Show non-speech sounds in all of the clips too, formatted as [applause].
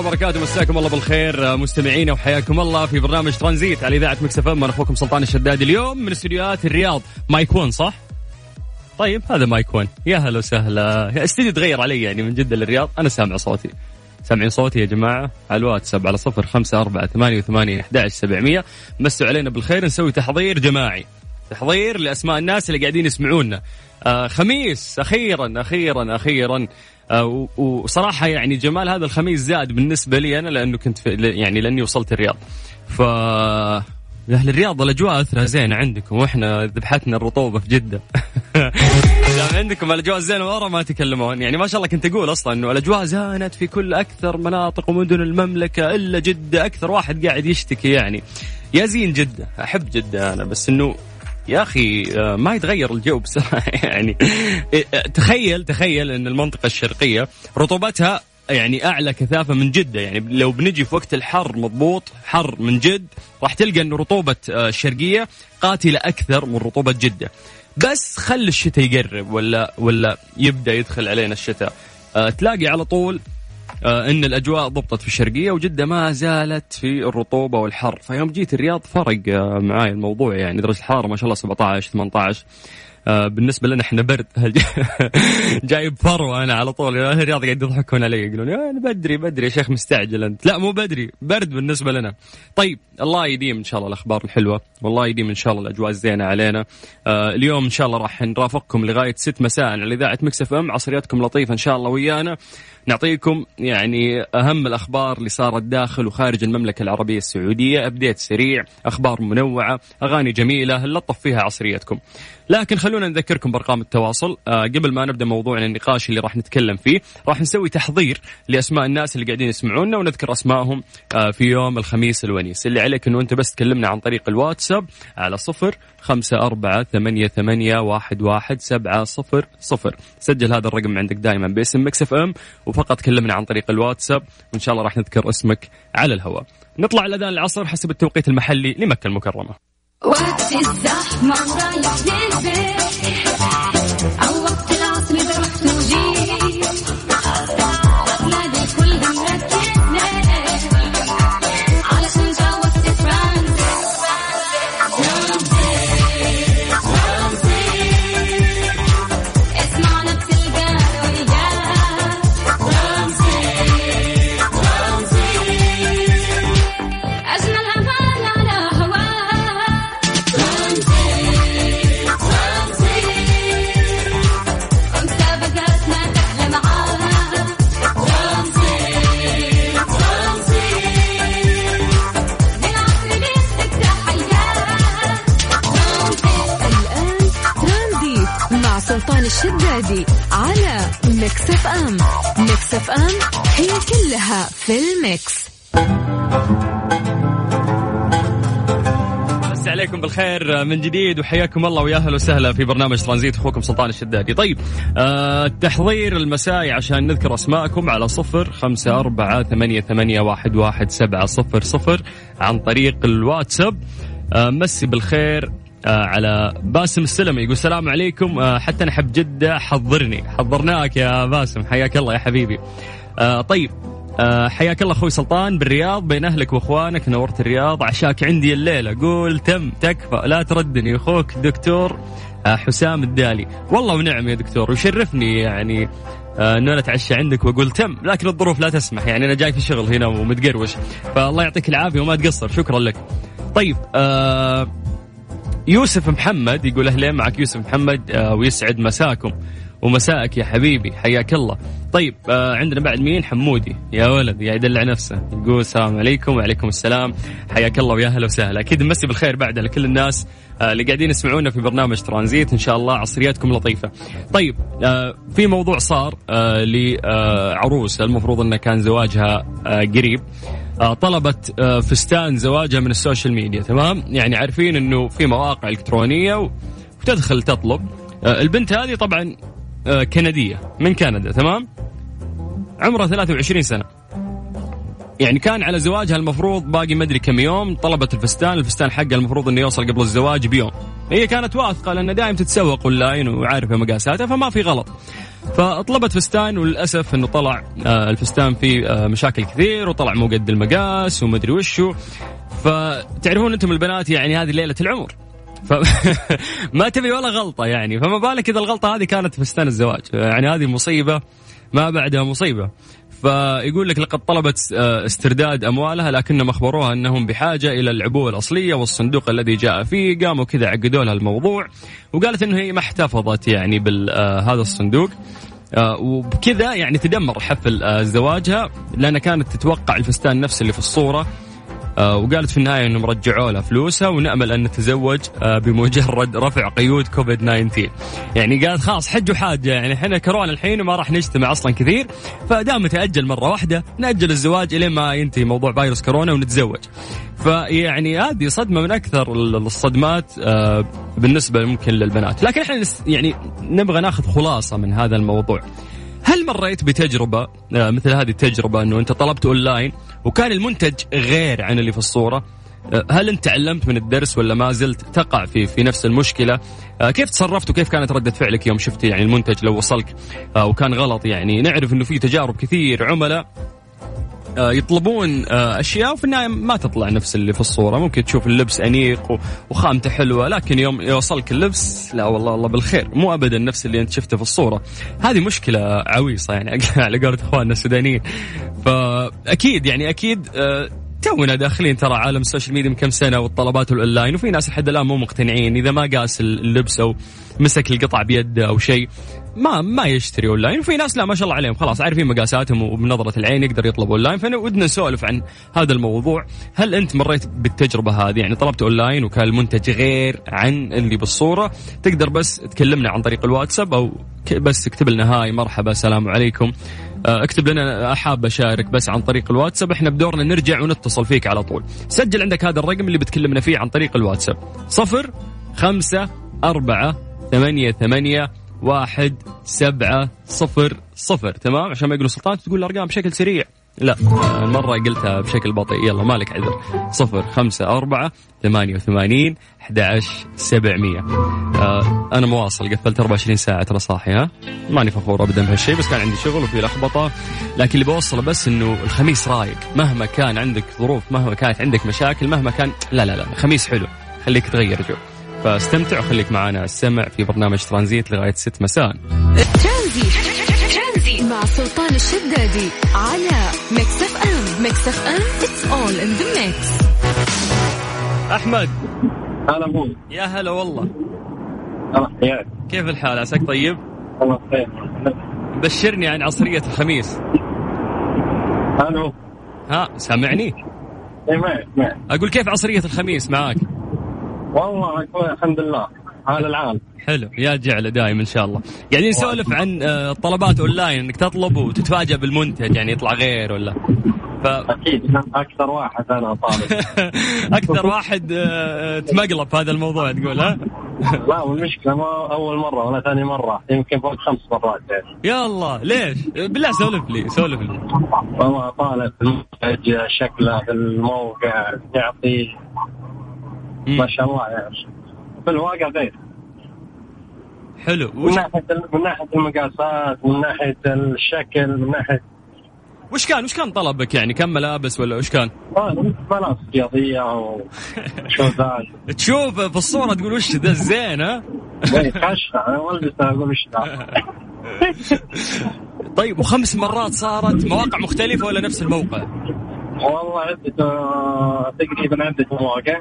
وبركاته مساكم الله بالخير مستمعينا وحياكم الله في برنامج ترانزيت على إذاعة Mix أنا أخوكم سلطان الشدادي. اليوم من استديوهات الرياض. مايك 1 صح؟ طيب هذا مايك 1 يا هلا وسهلا. استديو تغير علي يعني من جدة للرياض. أنا سامع صوتي. سامعين صوتي يا جماعة على الواتساب على صفر خمسة أربعة ثمانية وثمانية أحد سبعمية. مسوا علينا بالخير نسوي تحضير جماعي. تحضير لأسماء الناس اللي قاعدين يسمعونا. آه خميس أخيرا أخيرا أخيرا. آه، وصراحة يعني جمال هذا الخميس زاد بالنسبة لي أنا لأنه كنت في يعني لأني وصلت الرياض. ف أهل الرياض الأجواء أثرها زينه عندكم وإحنا ذبحتنا الرطوبة في جدة. [laughs] عندكم الأجواء زينه ورا ما تكلمون. يعني ما شاء الله كنت أقول أصلا إنه الأجواء زانت في كل أكثر مناطق ومدن المملكة إلا جدة أكثر واحد قاعد يشتكي يعني. يا زين جدة أحب جدة أنا بس إنه يا أخي آه، ما يتغير الجو بسرعة. [laughs] يعني آه، تخيل تخيل إن المنطقة الشرقية رطوبتها يعني أعلى كثافة من جدة. يعني لو بنجي في وقت الحر مضبوط حر من جد راح تلقى انه رطوبة آه، الشرقية قاتلة أكثر من رطوبة جدة. بس خل الشتاء يقرب ولا ولا يبدأ يدخل علينا الشتاء. تلاقي على طول إن الأجواء ضبطت في الشرقية وجدة ما زالت في الرطوبة والحر. فيوم جيت الرياض فرق آه، معاي الموضوع يعني. درجة الحرارة ما شاء الله 17 18 آه، بالنسبة لنا إحنا برد. [laughs] جايب فروه أنا على طول. أهل الرياض قاعد يضحكون علي يقولون يا أنا بدري بدري يا شيخ مستعجل أنت. لا مو بدري. برد بالنسبة لنا. طيب الله يديم إن شاء الله الأخبار الحلوة. والله يديم إن شاء الله الأجواء الزينة علينا. آه اليوم إن شاء الله راح نرافقكم لغاية 6 مساء على إذاعة Mix FM. عصرياتكم لطيفة إن شاء الله ويانا. نعطيكم يعني أهم الأخبار اللي صارت داخل وخارج المملكة العربية السعودية. update سريع أخبار منوعة أغاني جميلة نلطف فيها عصريتكم. لكن خلونا نذكركم بأرقام التواصل. آه قبل ما نبدأ موضوعنا النقاش اللي راح نتكلم فيه راح نسوي تحضير لأسماء الناس اللي قاعدين يسمعونا ونذكر أسمائهم آه في يوم الخميس الونيس. اللي عليك إنه أنت بس تكلمنا عن طريق الواتساب على صفر خمسة أربعة ثمانية, ثمانية واحد, واحد سبعة صفر صفر. سجل هذا الرقم عندك دائما باسم Mix FM وفقط كلمنا عن طريق الواتساب وإن شاء الله راح نذكر اسمك على الهواء. نطلع الأذان العصر حسب التوقيت المحلي لمكة المكرمة. وقت الزحمة أو Mix FM. Mix FM هي كلها في ال mix. عليكم بالخير من جديد وحياكم الله ويا أهلا وسهلا في برنامج ترانزيت أخوكم سلطان الشدادي. طيب آه التحضير المسائي عشان نذكر أسماءكم على صفر خمسة أربعة ثمانية, ثمانية واحد, واحد سبعة صفر صفر عن طريق الواتساب. آه مسي بالخير آه على باسم السلمي يقول السلام عليكم. آه حتى أنا جدة حضرني. حضرناك يا باسم. حياك الله يا حبيبي. آه طيب. آه حياك الله أخوي سلطان بالرياض بين أهلك وأخوانك نورت الرياض عشاك عندي الليلة. قول تم تكفى. لا تردني أخوك دكتور آه حسام الدالي. والله ونعم يا دكتور ويشرفني يعني آه إنه أنا أتعشى عندك وأقول تم. لكن الظروف لا تسمح. يعني أنا جاي في شغل هنا ومتقروش. فالله يعطيك العافية وما تقصر. شكرا لك. طيب آه يوسف محمد يقول أهلين معك يوسف محمد آه، ويسعد مساكم. ومساءك يا حبيبي حياك الله. طيب آه عندنا بعد مين؟ حمودي. يا ولد يا يدلع نفسه. يقول السلام عليكم وعليكم السلام. حياك الله ويا أهلا وسهلا. أكيد نمسي بالخير بعد لكل الناس آه اللي قاعدين يسمعونا في برنامج ترانزيت. إن شاء الله عصرياتكم لطيفة. طيب آه في موضوع صار آه لعروس. المفروض إنه كان زواجها آه قريب. آه، طلبت آه، فستان زواجها من ال social media تمام؟ يعني عارفين إنه في مواقع إلكترونية وتدخل تطلب. آه، البنت هذه طبعا كندية. من كندا تمام؟ عمرها 23 سنة. يعني كان على زواجها المفروض باقي مدري كم يوم طلبت الفستان الفستان حقها المفروض إنه يوصل قبل الزواج بيوم. هي كانت واثقة لأن دائما تتسوق أونلاين وعارفة مقاساتها فما في غلط. فطلبت فستان وللأسف إنه طلع آه، الفستان فيه آه، مشاكل كثير وطلع مو قد المقاس ومدري وشو. فتعرفون أنتم البنات يعني هذه ليلة العمر. فما [laughs] تبي ولا غلطة يعني. فما بالك إذا الغلطة هذه كانت فستان الزواج. يعني هذه مصيبة ما بعدها مصيبة. فيقول لك لقد طلبت آه، استرداد أموالها لكنهم أخبروها أنهم بحاجة إلى العبوه الأصلية والصندوق الذي جاء فيه. قاموا كذا عقدوا لها الموضوع وقالت إنه هي ما احتفظت يعني بهذا آه، الصندوق. آه، وبكذا يعني تدمر حفل زواجها لانها كانت تتوقع الفستان نفس اللي في الصورة. وقالت في النهاية إنهم رجعوا لها فلوسها ونأمل أن نتزوج آه، بمجرد رفع قيود كوفيد 19 يعني قالت خلاص حج وحاجه يعني إحنا كورونا الحين وما راح نجتمع أصلا كثير فدام تأجل مرة واحدة نأجل الزواج الين ما ينتهي موضوع فيروس كورونا ونتزوج. فيعني هذه صدمة من أكثر الصدمات آه، بالنسبة ممكن للبنات. لكن إحنا يعني نبغى ناخذ خلاصة من هذا الموضوع. هل مريت بتجربة آه، مثل هذه التجربة أنه أنت طلبت أونلاين وكان المنتج غير عن اللي في الصورة؟ آه، هل أنت تعلمت من الدرس ولا ما زلت تقع في في نفس المشكلة؟ آه، كيف تصرفت وكيف كانت ردة فعلك يوم شفت يعني المنتج لو وصلك؟ وكان غلط يعني. نعرف أنه في تجارب كثير عملاء يطلبون آه، أشياء وفي النهاية ما تطلع نفس اللي في الصورة. ممكن تشوف اللبس أنيق وخامته حلوة لكن يوم يوصلك اللبس لا والله الله بالخير. مو ابدا نفس اللي أنت شفته في الصورة. هذه مشكلة عويصة يعني [laughs] على قولة إخواننا السودانيين. فأكيد يعني أكيد آه، تونا داخلين ترى عالم ال social media من كم سنة والطلبات الاونلاين وفي ناس لحد الآن مو مقتنعين. إذا ما قاس اللبس أو مسك القطع بيده أو شيء ما ما يشتري اونلاين وفي ناس لا ما شاء الله عليهم. خلاص عارفين مقاساتهم وبنظرة العين يقدر يطلب اونلاين فودنا نسولف عن هذا الموضوع. هل أنت مريت بالتجربة هذه؟ يعني طلبت اونلاين وكان المنتج غير عن اللي بالصورة. تقدر بس تكلمنا عن طريق الواتساب أو بس اكتب لنا هاي مرحبا السلام عليكم. اكتب لنا حاب اشارك بس عن طريق الواتساب. إحنا بدورنا نرجع ونتصل فيك على طول. سجل عندك هذا الرقم اللي بتكلمنا فيه عن طريق الواتساب. صفر خمسة أربعة ثمانية ثمانية واحد سبعة صفر صفر. تمام؟ عشان ما يقولوا سلطان تقول الأرقام بشكل سريع. لا المرة قلتها بشكل بطيء. يلا مالك عذر. صفر خمسة أربعة ثمانية وثمانين أحد سبعمية. آه أنا مواصل قفلت 24 ساعة ترى صاحي ها؟ ماني فخور أبدا بهالشيء بس كان عندي شغل وفي لخبطة. لكن اللي بوصله بس إنه الخميس رايق. مهما كان عندك ظروف مهما كانت عندك مشاكل مهما كان لا لا لا الخميس حلو. خليك تغير جو. فاستمتع وخليك معنا. السمع في برنامج ترانزيت لغاية 6 مساء. ترانزيت. سلطان الشدادي على Mix FM Mix FM it's all in the mix. أحمد. هلا أبوي يا هلا والله. الله حياك. كيف الحال؟ عساك طيب؟ الله بخير. بشرني عن عصرية الخميس. ألو ها سامعني؟ اي معك معك أقول كيف عصرية الخميس معاك؟ والله الحمد لله. حال العال حلو. يا جعله دايم إن شاء الله. قاعدين نسولف عن آه، طلبات أونلاين. إنك تطلب وتتفاجأ بالمنتج يعني يطلع غير ولا؟ ف... أكيد. أكثر واحد أنا طالب [laughs] أكثر واحد آه، تمقلب في هذا الموضوع تقول ها؟ [laughs] لا والمشكلة ما أول مرة ولا ثاني مرة. يمكن فوق خمس مرات يعني. يا الله. ليش؟ بالله سولف لي سولف لي. والله طالب المنتج شكله في الموقع يعطي ما شاء الله يعني. في الواقع غير حلو. من ناحية من ناحية المقاسات من ناحية الشكل من ناحيه وش كان وش كان طلبك يعني؟ كم ملابس ولا وش كان؟ آه، ملابس رياضية وشوزات تشوف في الصورة تقول وش ذا الزين ها؟ خشة أنا والبس أقول وش ذا. [laughs] طيب وخمس مرات صارت مواقع مختلفة ولا نفس الموقع؟ والله عدة آه، تقريبا عدة مواقع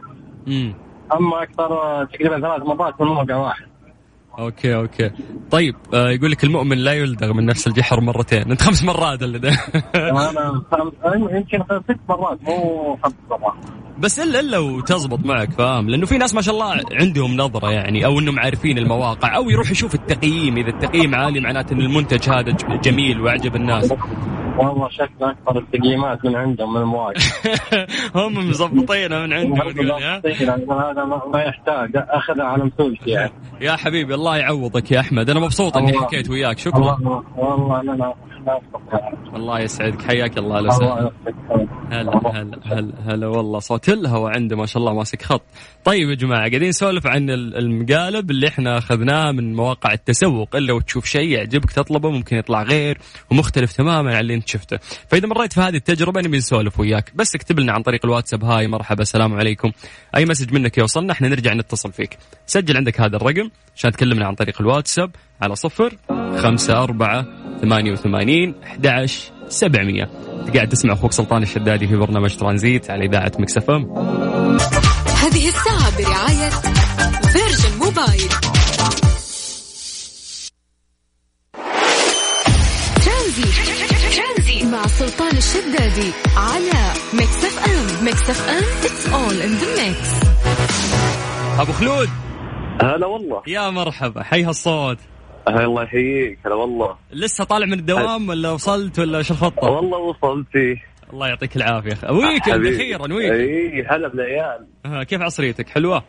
أما أكثر تقريبا ثلاث مرات من موقع واحد. okay okay. طيب آه يقول لك المؤمن لا يلدغ من نفس الجحر مرتين. أنت خمس مرات اللي ده. [laughs] أنا خم- يمكن ست مرات مو خمس مرات. بس إلا إلا وتزبط معك فاهم؟ لأنه في ناس ما شاء الله عندهم نظرة يعني أو إنهم عارفين المواقع أو يروح يشوف التقييم. إذا التقييم عالي معناته إن المنتج هذا جميل وأعجب الناس. والله شكله أكثر التقييمات [laughs] من عندهم من المواقع هم مظبطينها من عندهم تقول ها؟ هذا ما يحتاج اخذها على مسؤولتي يعني. يا حبيبي الله يعوضك يا أحمد. أنا مبسوط إني. حكيت وياك شكرا. والله والله أنا الله يسعدك. حياك الله يوفقك. هلا هلا هلا هلا والله. صوت الهوا عنده ما شاء الله ماسك خط. طيب يا جماعة قاعدين نسولف عن ال- المقالب اللي إحنا أخذناه من مواقع التسوق. الا وتشوف شيء يعجبك تطلبه ممكن يطلع غير ومختلف تماما عن اللي أنت شفته. فإذا مريت في هذه التجربة نبي نسولف وياك. بس اكتب لنا عن طريق الواتساب. hi مرحبا السلام عليكم. أي message منك يوصلنا إحنا نرجع نتصل فيك. سجل عندك هذا الرقم عشان تكلمنا عن طريق الواتساب على صفر خمسة أربعة ثمانية وثمانين أحد عشر سبعمية. قاعد تسمع أخوك سلطان الشدادي في برنامج ترانزيت على إذاعة Mix FM هذه الساعة برعاية Virgin Mobile. ترانزيت. مع سلطان الشدادي على ميكس إف إم. ميكس إف إم it's all in the mix. أبو خلود. هلا والله. يا مرحبا. حي هالصوت هلا الله يحييك هلا والله. لسه طالع من الدوام ولا وصلت ولا شو الخطة؟ والله وصلتي الله يعطيك العافية. أخي weekend. أخيرا weekend اي هلا بالعيال. آه، كيف عصريتك؟ حلوة؟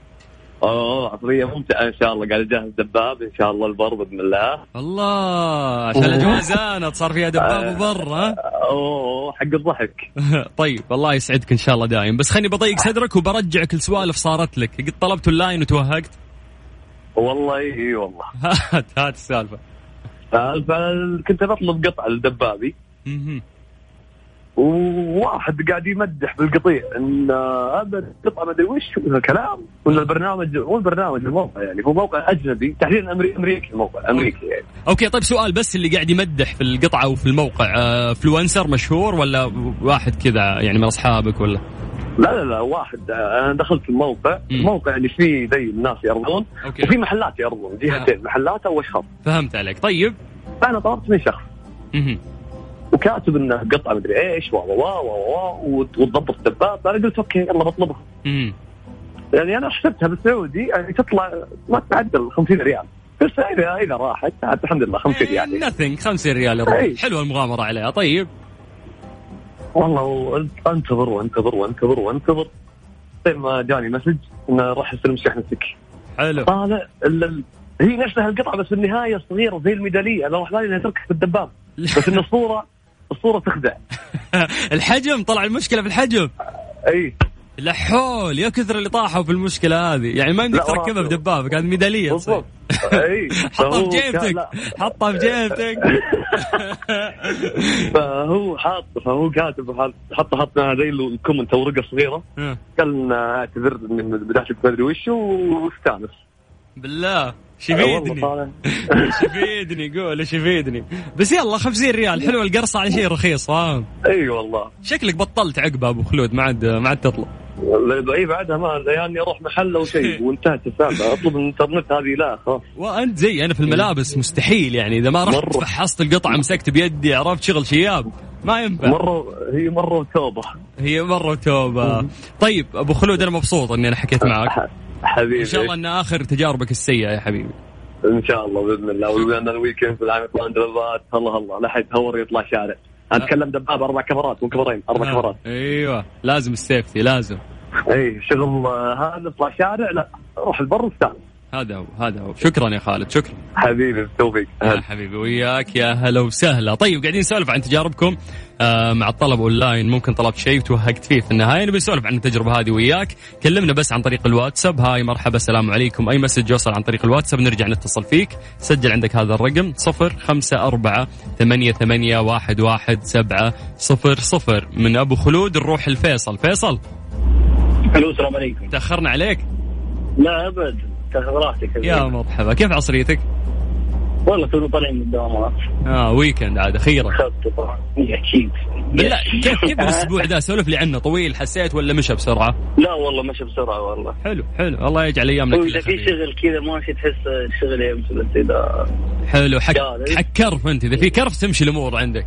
أوه عصرية ممتعة إن شاء الله. قاعد أجهز دباب إن شاء الله البر بإذن الله. الله عشان الأجواء زانت صار فيها دباب وبر ها؟ أوه حق الضحك. [laughs] طيب الله يسعدك إن شاء الله دايم. بس خليني بضيق صدرك وبرجعك لسوالف صارت لك. قد طلبت اللاين وتوهقت. والله إي والله. [laughs] هات هات السالفة كنت بطلب قطعه لدبابي. وواحد قاعد يمدح بالقطعة إن ابد قطعه ما أدري وش كلام. ولا البرنامج مو البرنامج الموقع يعني هو موقع أجنبي تحديدا أمريكي الموقع أمريكي يعني. okay طيب سؤال بس اللي قاعد يمدح في القطعة وفي الموقع آه influencer مشهور ولا واحد كذا يعني من أصحابك ولا؟ لا لا لا واحد. أنا دخلت الموقع. مم. الموقع اللي فيه زي الناس okay. وفي محلات يرضون جهتين محلات أو أشخاص. فهمت عليك. طيب. فانا طلبت من شخص. مهم. وكاتب إنه قطعة مدري إيش و و و و وتضبط الدباب أنا قلت okay يلا بطلبها. يعني أنا حسبتها بالسعودي يعني تطلع ما تعدل 50 ريال. بس إذا إذا راحت الحمد لله 50 ريال. يعني. nothing 50 ريال يا رجل. إيه. حلوة المغامرة عليها. طيب. والله أنتظر وأنتظر وأنتظر وأنتظر. زين ما جاني مسج انه راح يستلم شحنتك حلو. طالع ال- ال- هي نفسها القطعة بس بالنهايه صغيرة زي الميدالية. أنا راح بالي إنها تركب في الدباب. بس إن الصورة الصورة تخدع. [laughs] الحجم طلع المشكلة في الحجم. اي لحول يا كثر اللي طاحوا في المشكلة هذه. يعني ما يمديك تركبها في. دبابك هذه ميدالية. بالضبط. أي. [laughs] حطها فهو في كان- جيبتك. لا. حطها في جيبتك. [laughs] فهو حاط فهو كاتب حط حط حط زي ال comment أو ورقة صغيرة. قال أعتذر من بدايتك ما أدري وش واستأنس. بالله. إيش يفيدني [laughs] قول إيش يفيدني بس يلا 50 ريال. حلوة القرصة على شيء رخيص فاهم؟ أي والله. شكلك بطلت عقبه أبو خلود ما عاد ما عاد تطلب اي بعدها ما يعني أروح محل أو شيء [laughs] وانتهت السالفة. أطلب من الإنترنت هذه لا خلاص. وأنت زي أنا في الملابس مستحيل يعني إذا ما رحت مرة. فحصت القطعة مسكت بيدي عرفت شغل شياب ما ينفع. مرة هي مرة وتوبة. هي مرة توبه طيب أبو خلود أنا مبسوط إني أنا حكيت معك. حبيبي. إن شاء الله إن آخر تجاربك السيئة يا حبيبي. إن شاء الله بإذن الله. ولان الويكند في العام الله الله لا حد يتهور يطلع شارع. أتكلم دباب أربع كاميرات مو كاميرين أربع آه. كاميرات أيوه لازم ال safety لازم. اي شغل آه، هذا اطلع شارع لا روح البر واستانس هذا هو هذا هو. شكرا يا خالد شكرا. حبيبي بالتوفيق. يا حبيبي وياك يا هلا وسهلا. طيب قاعدين نسولف عن تجاربكم. مع الطلب أونلاين ممكن طلبت شيء وتوهقت فيه في النهاية. نبي نسولف عن التجربة هذه وياك. كلمنا بس عن طريق الواتساب. hi مرحبا السلام عليكم. أي message يوصل عن طريق الواتساب نرجع نتصل فيك. سجل عندك هذا الرقم صفر خمسة أربعة ثمانية ثمانية واحد واحد سبعة صفر صفر. من أبو خلود نروح الفيصل. فيصل. ألو السلام عليكم. تأخرنا عليك؟ لا أبد. تاخذ راحتك. يا مرحبا. كيف عصريتك؟ والله تونا طالعين من الدوامات آه weekend عاد اخذت طبعا. أكيد. بالله كيف كيف [laughs] الأسبوع ذا؟ سولف لي عنه طويل حسيت ولا مشى بسرعة؟ لا والله مشى بسرعة والله. حلو حلو. الله يجعل أيامنا كلها في خفيفة. شغل كذا ماشي تحس الشغل يمشي بس إذا حلو حق لا، حق كرف أنت. إذا في كرف تمشي الأمور عندك.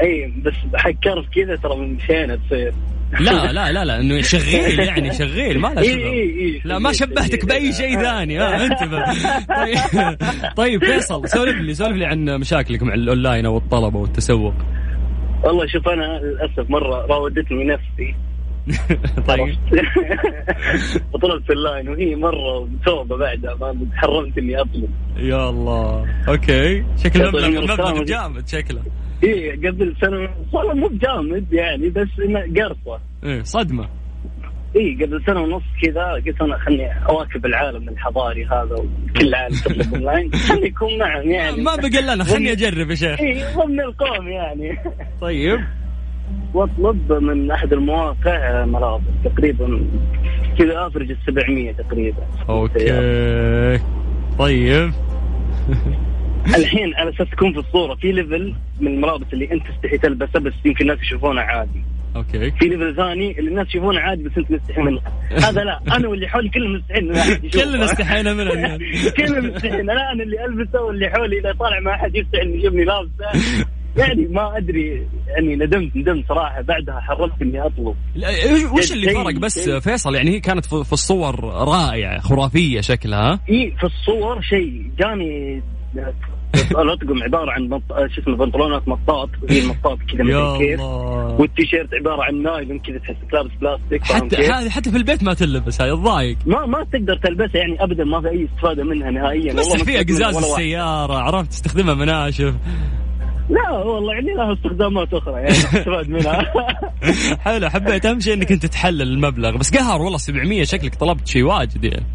اي بس حق كرف كذا ترى مشينا تصير لا [laughs] لا لا لا إنه شغيل يعني شغيل ما له شغل. لا ما شبهتك. بأي شيء [laughs] ثاني. ها انتبه. طيب. [laughs] طيب فيصل سولف لي سولف لي عن مشاكلك مع الأونلاين أو الطلبة والتسوق. والله شوف أنا للأسف مرة راودتني نفسي. [laughs] طيب. [laughs] وطلبت اللاين وهي مرة متوبة بعدها ما حرمت إني أطلب. يا الله. okay. شكل يا مبلغ مبلغ. جامد شكله. اي قبل سنه والله مو بجامد يعني بس إنه قرصه إيه صدمة. اي قبل سنة ونص كذا قلت أنا خلني أواكب العالم الحضاري هذا وكل العالم تطلب اونلاين [laughs] خلني أكون معهم يعني. ما بقى لنا خلني أجرب يا شيخ. اي ضمن القوم يعني. طيب. واطلب من أحد المواقع ملابس تقريبا كذا average ال 700 تقريبا. okay. طيب. [laughs] [laughs] الحين على أساس تكون في الصورة في level من الملابس اللي أنت تستحي تلبسها بس يمكن الناس يشوفونها عادي. okay. في level ثاني اللي الناس يشوفونها عادي بس أنت مستحي منها هذا لا أنا واللي حولي كلهم مستحيين. كلنا استحينا منها [laughs] كلنا مستحيين. لا أنا اللي ألبسه واللي حولي إذا طالع مع أحد يستحي يشوفني لابسه. يعني ما أدري يعني ندمت ندمت صراحة. بعدها حرمت إني أطلب. وش اللي فرق بس فيصل؟ يعني هي كانت في الصور رائعة خرافية شكلها. إي في الصور شيء. جاني الاطقم عبارة عن مط... شو اسمه بنطلونات مطاط. وهي المطاط كذا مثل كيف والتيشيرت عبارة عن نايلون كذا تحسك لابس بلاستيك حتى؟ هذه حتى في البيت ما تلبس هاي تضايق. ما ما تقدر تلبسها يعني ابدا ما في أي استفادة منها نهائيا. والله في ما استفدت اقزاز منها ولا واحد. السيارة عرفت؟ تستخدمها مناشف. لا والله يعني لها استخدامات أخرى يعني [laughs] استفاد منها. حلو حبيت أهم شيء إنك أنت تحلل المبلغ. بس قهر والله 700 شكلك طلبت شيء واجد يعني.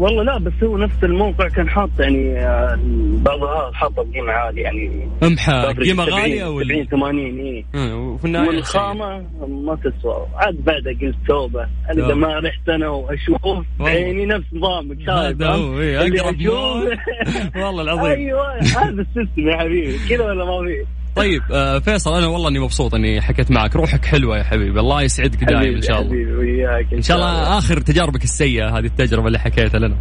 والله لا بس هو نفس الموقع كان حاط يعني آه، بعضها حاطه بقيمة عالية يعني. امحى قيمه 70 غالية 70 ولا 80 اي وفي النهاية شيء. والخامة ما تسوى. عاد بعدها قلت توبة. أنا إذا توبة. ما رحت أنا وأشوف بعيني نفس نظامك هذا هو اللي أقرب. [laughs] والله العظيم. أيوه هذا السيستم يا حبيبي. كذا ولا ما في؟ طيب آه، فيصل أنا والله إني مبسوط إني حكيت معك. روحك حلوة يا حبيبي. الله يسعدك دائما إن شاء الله. حبيبي وياك إن شاء الله آخر تجاربك السيئة هذه التجربة اللي حكيتها لنا.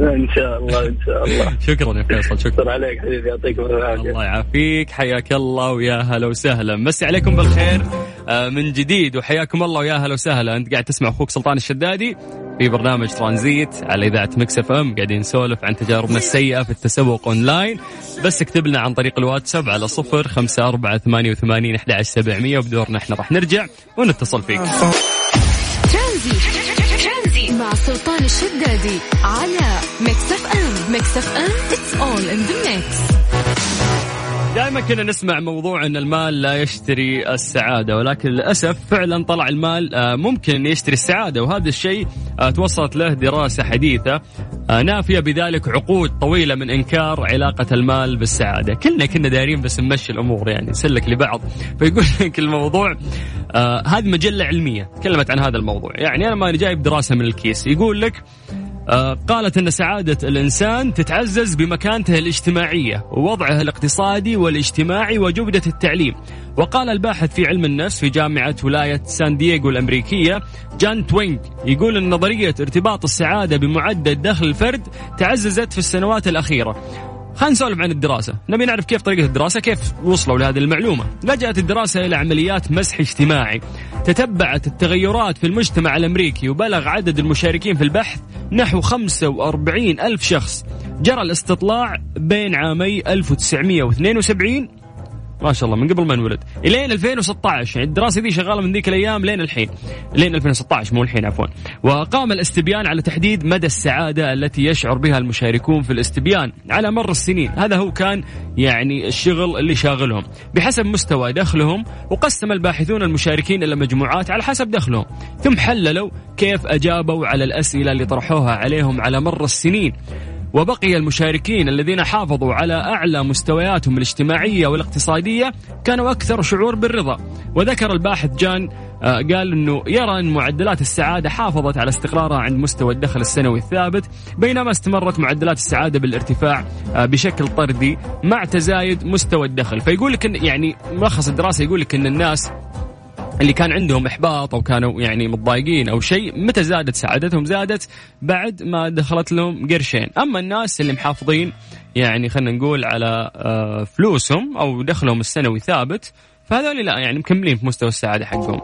إن شاء الله إن شاء الله. [laughs] شكرا يا فيصل شكرا. عليك حبيبي يعطيكم العافية. الله يعافيك. حياك الله ويا هلا وسهلا. مسي عليكم بالخير آه، من جديد. وحياكم الله ويا هلا وسهلا. أنت قاعد تسمع أخوك سلطان الشدادي. في برنامج ترانزيت على إذاعة مكس إف إم. قاعدين نسولف عن تجاربنا السيئة في التسوق أونلاين. بس اكتب لنا عن طريق الواتساب على صفر خمسة أربعة ثمانية وثمانين أحد عشر سبعمية. وبدورنا إحنا راح نرجع ونتصل فيك. ترانزيت مع سلطان الشدادي على ميكس إف إم. ميكس إف إم. it's all in the mix دائما كنا نسمع موضوع إن المال لا يشتري السعادة ولكن للأسف فعلا طلع المال آه، ممكن ان يشتري السعادة وهذا الشيء آه، توصلت له دراسة حديثة آه، نافية بذلك عقود طويلة من إنكار علاقة المال بالسعادة، كلنا كنا دايرين بس نمشي الأمور يعني نسلك لبعض. فيقول [laughs] لك الموضوع هذه مجلة علمية تكلمت عن هذا الموضوع، يعني أنا ما جايب دراسة من الكيس. يقول لك قالت أن سعادة الإنسان تتعزز بمكانته الاجتماعية ووضعه الاقتصادي والاجتماعي وجودة التعليم. وقال الباحث في علم النفس في جامعة ولاية سان دييغو الأمريكية جان توينغ يقول أن نظرية ارتباط السعادة بمعدل دخل الفرد تعززت في السنوات الأخيرة. خلينا نسولف عن الدراسة. نبي نعرف كيف طريقة الدراسة كيف وصلوا لهذه المعلومة. لجأت الدراسة إلى عمليات مسح اجتماعي. تتبعت التغيرات في المجتمع الأمريكي وبلغ عدد المشاركين في البحث نحو 45 ألف شخص. جرى الاستطلاع بين عامي 1972 ما شاء الله من قبل ما انولد. إلين 2016 يعني الدراسة دي شغالة من ذيك الأيام لين الحين. لين 2016 مو الحين عفوا. وقام الاستبيان على تحديد مدى السعادة التي يشعر بها المشاركون في الاستبيان على مر السنين. هذا هو كان يعني الشغل اللي شاغلهم. بحسب مستوى دخلهم وقسم الباحثون المشاركين إلى مجموعات على حسب دخلهم. ثم حللوا كيف أجابوا على الأسئلة اللي طرحوها عليهم على مر السنين. وبقي المشاركين الذين حافظوا على أعلى مستوياتهم الاجتماعية والاقتصادية كانوا أكثر شعور بالرضا. وذكر الباحث جان آه، قال إنه يرى إن معدلات السعادة حافظت على استقرارها عند مستوى الدخل السنوي الثابت بينما استمرت معدلات السعادة بالارتفاع آه، بشكل طردي مع تزايد مستوى الدخل. فيقول لك يعني ملخص الدراسة يقول لك إن الناس اللي كان عندهم إحباط أو كانوا يعني متضايقين أو شيء متى زادت؟ سعادتهم زادت بعد ما دخلت لهم قرشين. أما الناس اللي محافظين يعني خلينا نقول على آه، فلوسهم أو دخلهم السنوي ثابت فهذول لا يعني مكملين في مستوى السعادة حقهم.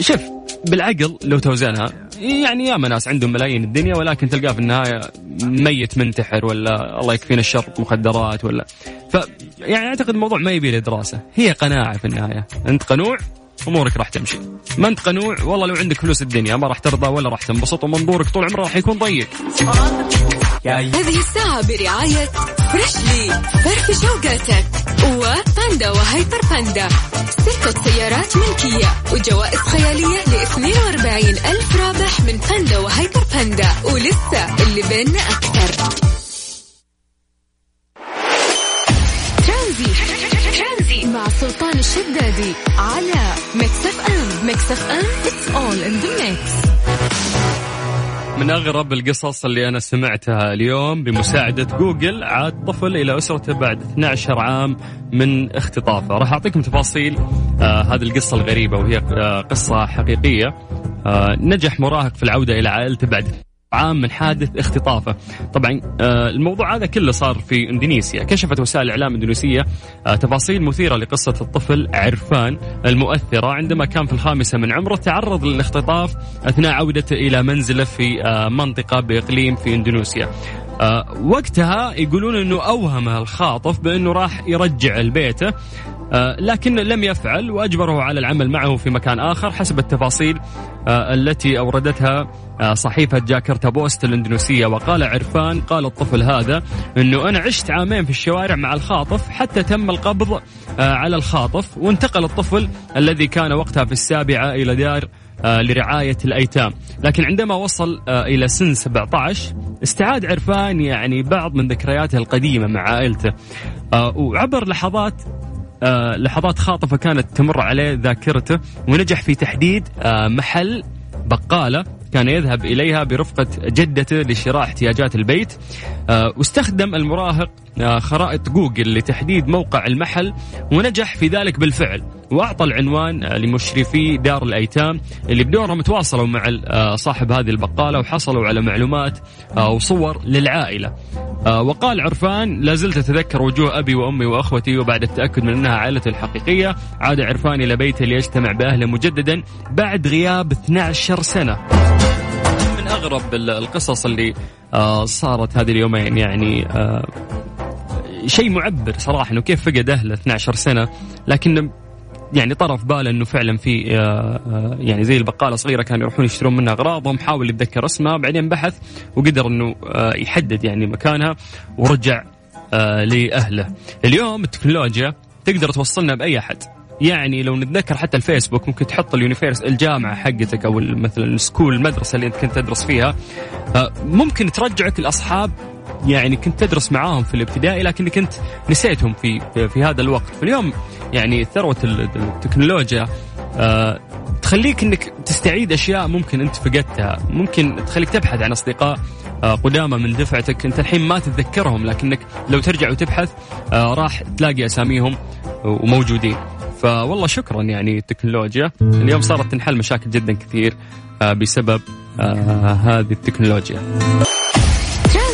شوف بالعقل لو توزنها يعني ياما ناس عندهم ملايين الدنيا ولكن تلقاه في النهاية ميت منتحر ولا الله يكفينا الشر مخدرات ولا. ف يعني أعتقد الموضوع ما يبي له دراسة. هي قناعة في النهاية. أنت قنوع؟ أمورك راح تمشي. ما انت قنوع والله لو عندك فلوس الدنيا ما راح ترضى ولا راح تنبسط ومنظورك طول عمره راح يكون ضيق. هذه الساعة برعاية فريشلي فرف شوقاتك وباندا وهيبر باندا. ستة سيارات ملكية. وجوائز خيالية ل 42 ألف رابح من باندا وهيبر باندا. ولسه اللي بيننا أكثر. سلطان الشدادي على ميكس اف ام ميكس اف ام it's all in the mix. من أغرب القصص اللي أنا سمعتها اليوم بمساعدة جوجل عاد طفل إلى أسرته بعد 12 عام من اختطافه، راح أعطيكم تفاصيل آه هذه القصة الغريبة وهي آه قصة حقيقية. آه نجح مراهق في العودة إلى عائلته بعد عام من حادث اختطافه. طبعا آه، الموضوع هذا كله صار في إندونيسيا. كشفت وسائل الاعلام الاندونيسيه آه، تفاصيل مثيرة لقصة الطفل عرفان المؤثرة عندما كان في الخامسة من عمره تعرض للاختطاف أثناء عودته إلى منزله في آه، منطقة بإقليم في إندونيسيا. وقتها يقولون إنه اوهم الخاطف بأنه راح يرجع لبيته لكن لم يفعل وأجبره على العمل معه في مكان آخر حسب التفاصيل التي أوردتها آه، صحيفة جاكرتا بوست الإندونيسية. وقال عرفان قال الطفل هذا أنه أنا عشت عامين في الشوارع مع الخاطف حتى تم القبض آه، على الخاطف وانتقل الطفل الذي كان وقتها في السابعة إلى دار آه، لرعاية الأيتام. لكن عندما وصل إلى سن 17 استعاد عرفان يعني بعض من ذكرياته القديمة مع عائلته. وعبر لحظات لحظات خاطفة كانت تمر عليه ذاكرته ونجح في تحديد محل بقالة كان يذهب إليها برفقة جدته لشراء احتياجات البيت. آه، واستخدم المراهق آه، خرائط جوجل لتحديد موقع المحل ونجح في ذلك بالفعل. وأعطى العنوان آه، لمشرفي دار الأيتام اللي بدورهم تواصلوا مع صاحب هذه البقالة وحصلوا على معلومات وصور للعائلة. وقال عرفان لا زلت أتذكر وجوه أبي وأمي وأخوتي وبعد التأكد من أنها عائلته الحقيقيه عاد عرفان إلى بيته ليجتمع بأهله مجددا بعد غياب 12 سنة. أغرب القصص اللي آه، صارت هذه اليومين يعني آه، شيء معبر صراحة إنه كيف فقد أهله 12 سنة لكن يعني طرف باله إنه فعلا في آه، يعني زي البقالة صغيرة كانوا يروحون يشترون منها أغراضهم حاول يتذكر اسمها بعدين بحث وقدر إنه يحدد يعني مكانها ورجع لأهله. اليوم التكنولوجيا تقدر توصلنا بأي أحد يعني لو نتذكر حتى الفيسبوك ممكن تحط ال university الجامعة حقتك أو مثلا ال school المدرسة اللي أنت كنت تدرس فيها آه، ممكن ترجعك لأصحاب يعني كنت تدرس معاهم في الابتدائي لكن كنت نسيتهم في في هذا الوقت. فاليوم يعني ثروة التكنولوجيا أه تخليك إنك تستعيد أشياء ممكن أنت فقدتها. ممكن تخليك تبحث عن أصدقاء أه قدامى من دفعتك. أنت الحين ما تتذكرهم لكنك لو ترجع وتبحث أه راح تلاقي أساميهم وموجودين. فوالله شكرا يعني التكنولوجيا. اليوم صارت تنحل مشاكل جدا كثير آه، بسبب آه، هذه التكنولوجيا.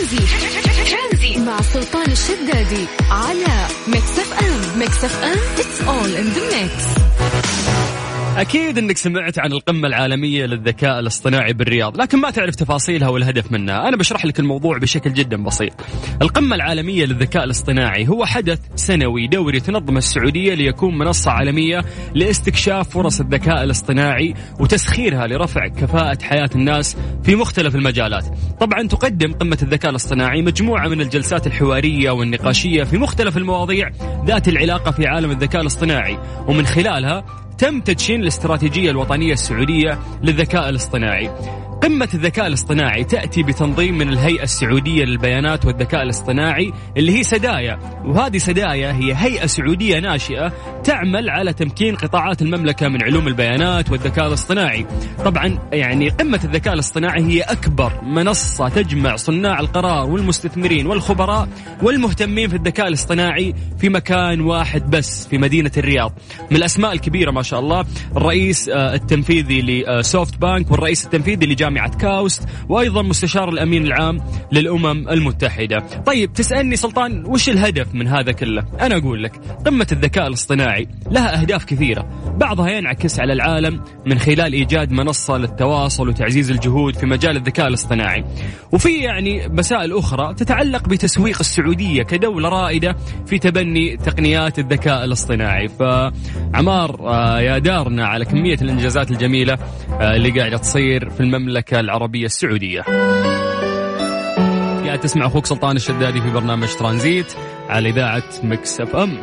ترانزيت. مع سلطان الشدادي على ميكس اف ام. ميكس اف ام it's all in the mix. [laughs] أكيد أنك سمعت عن القمة العالمية للذكاء الاصطناعي بالرياض لكن ما تعرف تفاصيلها والهدف منها. أنا بشرح لك الموضوع بشكل جدا بسيط. القمة العالمية للذكاء الاصطناعي هو حدث سنوي دوري تنظم السعودية ليكون منصة عالمية لاستكشاف فرص الذكاء الاصطناعي وتسخيرها لرفع كفاءة حياة الناس في مختلف المجالات. طبعا تقدم قمة الذكاء الاصطناعي مجموعة من الجلسات الحوارية والنقاشية في مختلف المواضيع ذات العلاقة في عالم الذكاء الاصطناعي ومن خلالها تم تدشين الاستراتيجية الوطنية السعودية للذكاء الاصطناعي. قمة الذكاء الاصطناعي تأتي بتنظيم من الهيئة السعودية للبيانات والذكاء الاصطناعي اللي هي سدايا. وهذه سدايا هي هيئة سعودية ناشئة تعمل على تمكين قطاعات المملكة من علوم البيانات والذكاء الاصطناعي. طبعا يعني قمة الذكاء الاصطناعي هي أكبر منصة تجمع صناع القرار والمستثمرين والخبراء والمهتمين في الذكاء الاصطناعي في مكان واحد بس في مدينة الرياض. من الأسماء الكبيرة ما شاء الله الرئيس آه، التنفيذي لسوفت بانك والرئيس التنفيذي لجامعة كاوست وأيضا مستشار الأمين العام للأمم المتحدة. طيب تسألني سلطان وش الهدف من هذا كله؟ أنا أقول لك قمة الذكاء الاصطناعي لها أهداف كثيرة. بعضها ينعكس على العالم من خلال إيجاد منصة للتواصل وتعزيز الجهود في مجال الذكاء الاصطناعي. وفي يعني مسائل أخرى تتعلق بتسويق السعودية كدولة رائدة في تبني تقنيات الذكاء الاصطناعي. فعمار آه، يا دارنا على كمية الإنجازات الجميلة آه، اللي قاعدة تصير في المملكة. العربية السعودية. قاعد تسمع أخوك سلطان الشدادي في برنامج ترانزيت على إذاعة مكس أف أم.